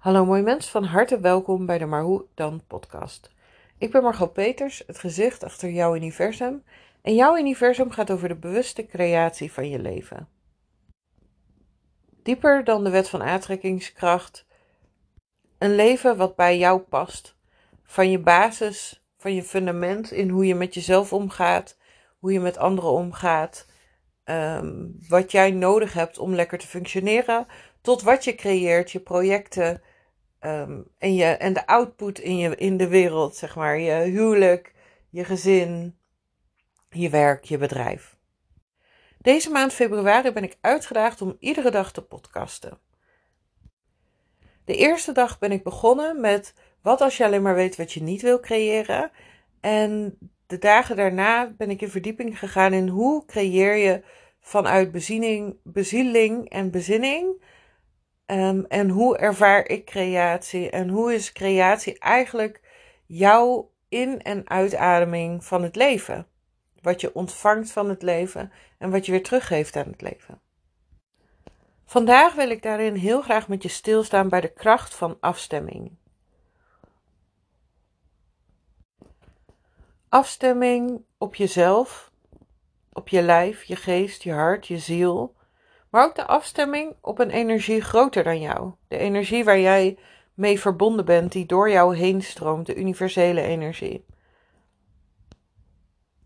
Hallo mooi mens, van harte welkom bij de Maar Hoe Dan podcast. Ik ben Margot Peters, het gezicht achter jouw universum. En jouw universum gaat over de bewuste creatie van je leven. Dieper dan de wet van aantrekkingskracht. Een leven wat bij jou past. Van je basis, van je fundament in hoe je met jezelf omgaat, hoe je met anderen omgaat. Ehm, wat jij nodig hebt om lekker te functioneren, tot wat je creëert, je projecten en, je, en de output in, je, in de wereld, zeg maar. Je huwelijk, je gezin, je werk, je bedrijf. Deze maand februari ben ik uitgedaagd om iedere dag te podcasten. De eerste dag ben ik begonnen met wat als je alleen maar weet wat je niet wil creëren. En de dagen daarna ben ik in verdieping gegaan in hoe creëer je vanuit beziening, bezieling en bezinning Um, en hoe ervaar ik creatie? En hoe is creatie eigenlijk jouw in- en uitademing van het leven? Wat je ontvangt van het leven en wat je weer teruggeeft aan het leven. Vandaag wil ik daarin heel graag met je stilstaan bij de kracht van afstemming. Afstemming op jezelf, op je lijf, je geest, je hart, je ziel maar ook de afstemming op een energie groter dan jou. De energie waar jij mee verbonden bent, die door jou heen stroomt, de universele energie.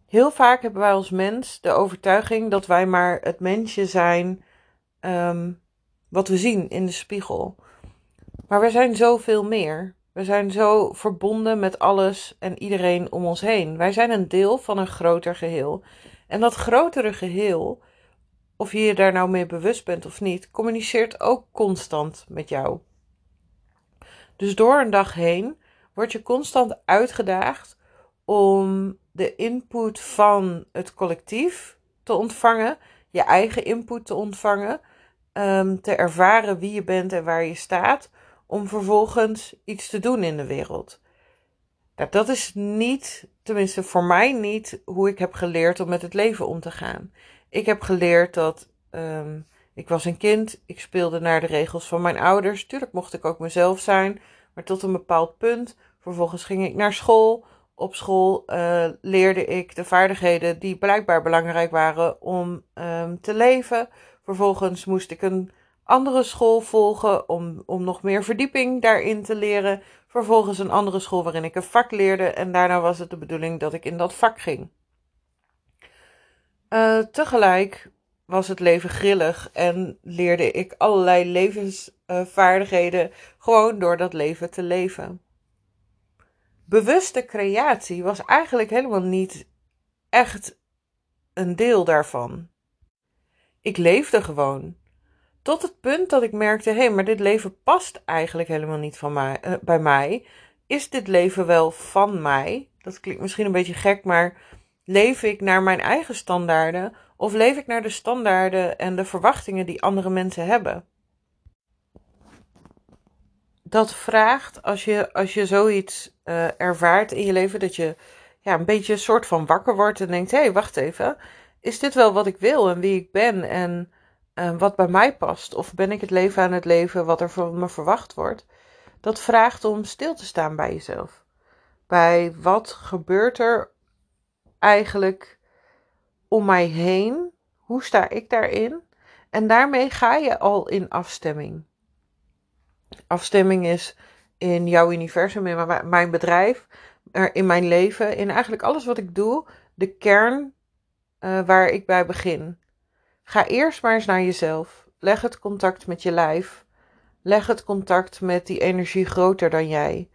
Heel vaak hebben wij als mens de overtuiging dat wij maar het mensje zijn ehm, wat we zien in de spiegel. Maar we zijn zoveel meer. We zijn zo verbonden met alles en iedereen om ons heen. Wij zijn een deel van een groter geheel. En dat grotere geheel of je je daar nou mee bewust bent of niet, communiceert ook constant met jou. Dus door een dag heen word je constant uitgedaagd om de input van het collectief te ontvangen, je eigen input te ontvangen, um, te ervaren wie je bent en waar je staat, om vervolgens iets te doen in de wereld. Nou, dat is niet, tenminste voor mij niet, hoe ik heb geleerd om met het leven om te gaan ik heb geleerd dat ehm, ik was een kind, ik speelde naar de regels van mijn ouders. Tuurlijk mocht ik ook mezelf zijn, maar tot een bepaald punt. Vervolgens ging ik naar school. Op school uh, leerde ik de vaardigheden die blijkbaar belangrijk waren om um, te leven. Vervolgens moest ik een andere school volgen om, om nog meer verdieping daarin te leren. Vervolgens een andere school waarin ik een vak leerde. En daarna was het de bedoeling dat ik in dat vak ging. Uh, tegelijk was het leven grillig en leerde ik allerlei levensvaardigheden gewoon door dat leven te leven. Bewuste creatie was eigenlijk helemaal niet echt een deel daarvan. Ik leefde gewoon. Tot het punt dat ik merkte: hé, hey, maar dit leven past eigenlijk helemaal niet van mij, uh, bij mij. Is dit leven wel van mij? Dat klinkt misschien een beetje gek, maar Leef ik naar mijn eigen standaarden of leef ik naar de standaarden en de verwachtingen die andere mensen hebben? Dat vraagt, als je, als je zoiets uh, ervaart in je leven, dat je ja, een beetje een soort van wakker wordt en denkt: hé, hey, wacht even, is dit wel wat ik wil en wie ik ben en uh, wat bij mij past? Of ben ik het leven aan het leven wat er van me verwacht wordt? Dat vraagt om stil te staan bij jezelf. Bij wat gebeurt er eigenlijk om mij heen? Hoe sta ik daarin? En daarmee ga je al in afstemming. Afstemming is in jouw universum, in mijn bedrijf, in mijn leven, in eigenlijk alles wat ik doe, de kern uh, waar ik bij begin. Ga eerst maar eens naar jezelf. Leg het contact met je lijf. Leg het contact met die energie groter dan jij.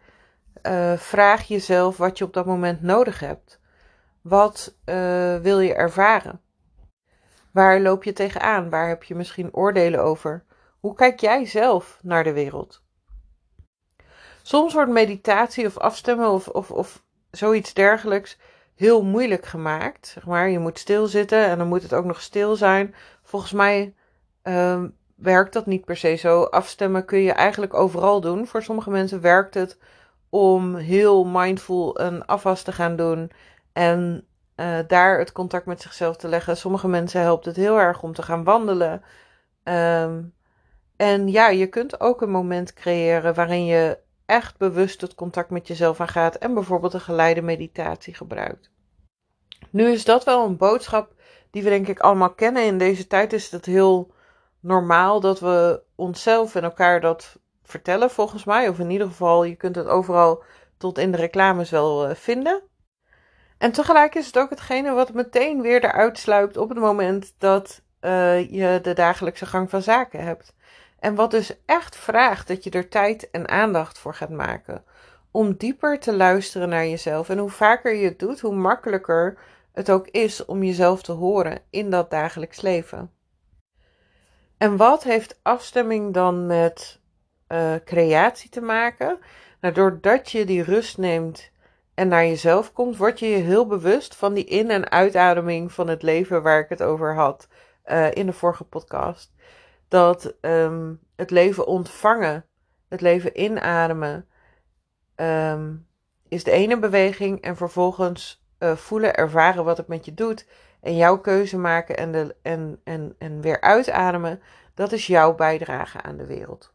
Uh, vraag jezelf wat je op dat moment nodig hebt. Wat uh, wil je ervaren? Waar loop je tegenaan? Waar heb je misschien oordelen over? Hoe kijk jij zelf naar de wereld? Soms wordt meditatie of afstemmen of, of, of zoiets dergelijks heel moeilijk gemaakt. Zeg maar, je moet stilzitten en dan moet het ook nog stil zijn. Volgens mij uh, werkt dat niet per se zo. Afstemmen kun je eigenlijk overal doen. Voor sommige mensen werkt het om heel mindful een afwas te gaan doen en uh, daar het contact met zichzelf te leggen. Sommige mensen helpt het heel erg om te gaan wandelen. Um, En ja, je kunt ook een moment creëren waarin je echt bewust het contact met jezelf aangaat en bijvoorbeeld een geleide meditatie gebruikt. Nu is dat wel een boodschap die we denk ik allemaal kennen. In deze tijd is het heel normaal dat we onszelf en elkaar dat vertellen, volgens mij. Of in ieder geval, je kunt het overal tot in de reclames wel eh, vinden. En tegelijk is het ook hetgene wat meteen weer eruit sluipt op het moment dat uh, je de dagelijkse gang van zaken hebt. En wat dus echt vraagt dat je er tijd en aandacht voor gaat maken. Om dieper te luisteren naar jezelf. En hoe vaker je het doet, hoe makkelijker het ook is om jezelf te horen in dat dagelijks leven. En wat heeft afstemming dan met uh, creatie te maken? Nou, doordat je die rust neemt en naar jezelf komt, word je je heel bewust van die in- en uitademing van het leven waar ik het over had uh, in de vorige podcast. Dat um, het leven ontvangen, het leven inademen, um, is de ene beweging en vervolgens uh, voelen, ervaren wat het met je doet en jouw keuze maken en, de, en, en, en weer uitademen, dat is jouw bijdrage aan de wereld.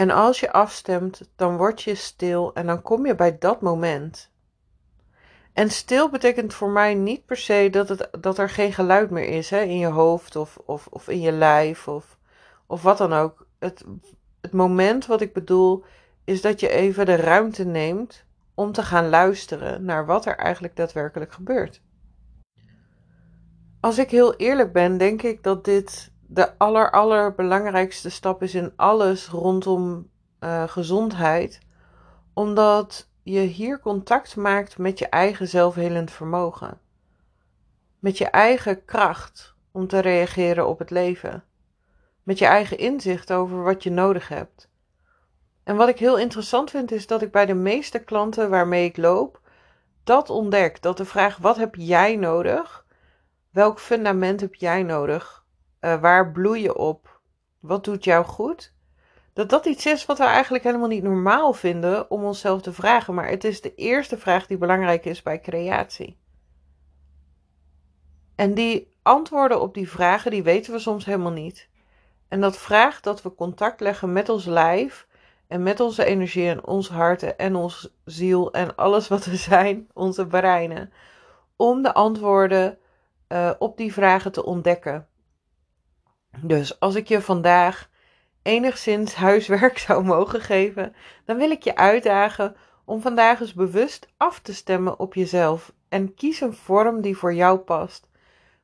En als je afstemt, dan word je stil en dan kom je bij dat moment. En stil betekent voor mij niet per se dat, het, dat er geen geluid meer is hè, in je hoofd of, of, of in je lijf of, of wat dan ook. Het, het moment wat ik bedoel is dat je even de ruimte neemt om te gaan luisteren naar wat er eigenlijk daadwerkelijk gebeurt. Als ik heel eerlijk ben, denk ik dat dit de aller, allerbelangrijkste stap is in alles rondom uh, gezondheid. Omdat je hier contact maakt met je eigen zelfhelend vermogen. Met je eigen kracht om te reageren op het leven. Met je eigen inzicht over wat je nodig hebt. En wat ik heel interessant vind is dat ik bij de meeste klanten waarmee ik loop dat ontdek. Dat de vraag wat heb jij nodig? Welk fundament heb jij nodig? Uh, waar bloei je op? Wat doet jou goed? Dat dat iets is wat we eigenlijk helemaal niet normaal vinden om onszelf te vragen. Maar het is de eerste vraag die belangrijk is bij creatie. En die antwoorden op die vragen, die weten we soms helemaal niet. En dat vraagt dat we contact leggen met ons lijf en met onze energie en ons hart en ons ziel en alles wat we zijn, onze breinen. Om de antwoorden uh, op die vragen te ontdekken. Dus als ik je vandaag enigszins huiswerk zou mogen geven, dan wil ik je uitdagen om vandaag eens bewust af te stemmen op jezelf. En kies een vorm die voor jou past.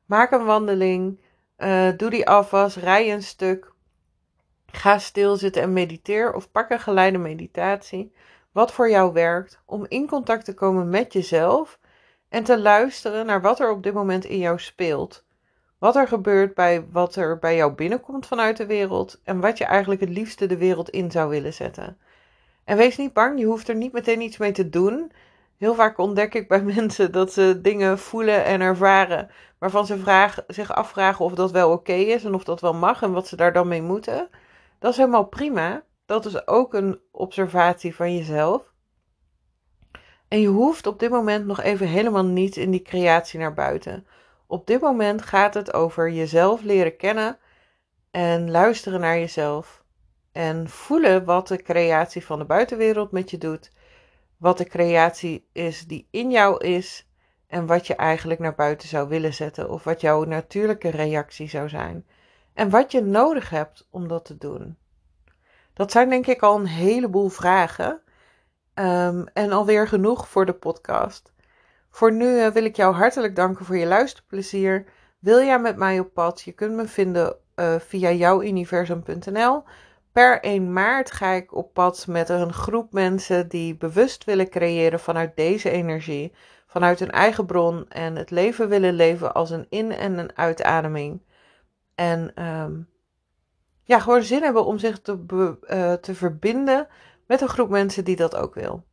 Maak een wandeling, uh, doe die afwas, rij een stuk. Ga stilzitten en mediteer of pak een geleide meditatie. Wat voor jou werkt om in contact te komen met jezelf en te luisteren naar wat er op dit moment in jou speelt. Wat er gebeurt bij wat er bij jou binnenkomt vanuit de wereld en wat je eigenlijk het liefste de wereld in zou willen zetten. En wees niet bang, je hoeft er niet meteen iets mee te doen. Heel vaak ontdek ik bij mensen dat ze dingen voelen en ervaren waarvan ze zich afvragen of dat wel oké is en of dat wel mag en wat ze daar dan mee moeten. Dat is helemaal prima. Dat is ook een observatie van jezelf. En je hoeft op dit moment nog even helemaal niet in die creatie naar buiten. Op dit moment gaat het over jezelf leren kennen en luisteren naar jezelf. En voelen wat de creatie van de buitenwereld met je doet. Wat de creatie is die in jou is. En wat je eigenlijk naar buiten zou willen zetten. Of wat jouw natuurlijke reactie zou zijn. En wat je nodig hebt om dat te doen. Dat zijn denk ik al een heleboel vragen. Um, en alweer genoeg voor de podcast. Voor nu uh, wil ik jou hartelijk danken voor je luisterplezier. Wil jij met mij op pad? Je kunt me vinden uh, via jouwuniversum.nl. Per 1 maart ga ik op pad met een groep mensen die bewust willen creëren vanuit deze energie, vanuit hun eigen bron en het leven willen leven als een in- en een uitademing. En um, ja, gewoon zin hebben om zich te, uh, te verbinden met een groep mensen die dat ook wil.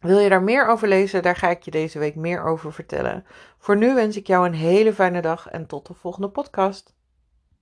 Wil je daar meer over lezen? Daar ga ik je deze week meer over vertellen. Voor nu wens ik jou een hele fijne dag en tot de volgende podcast.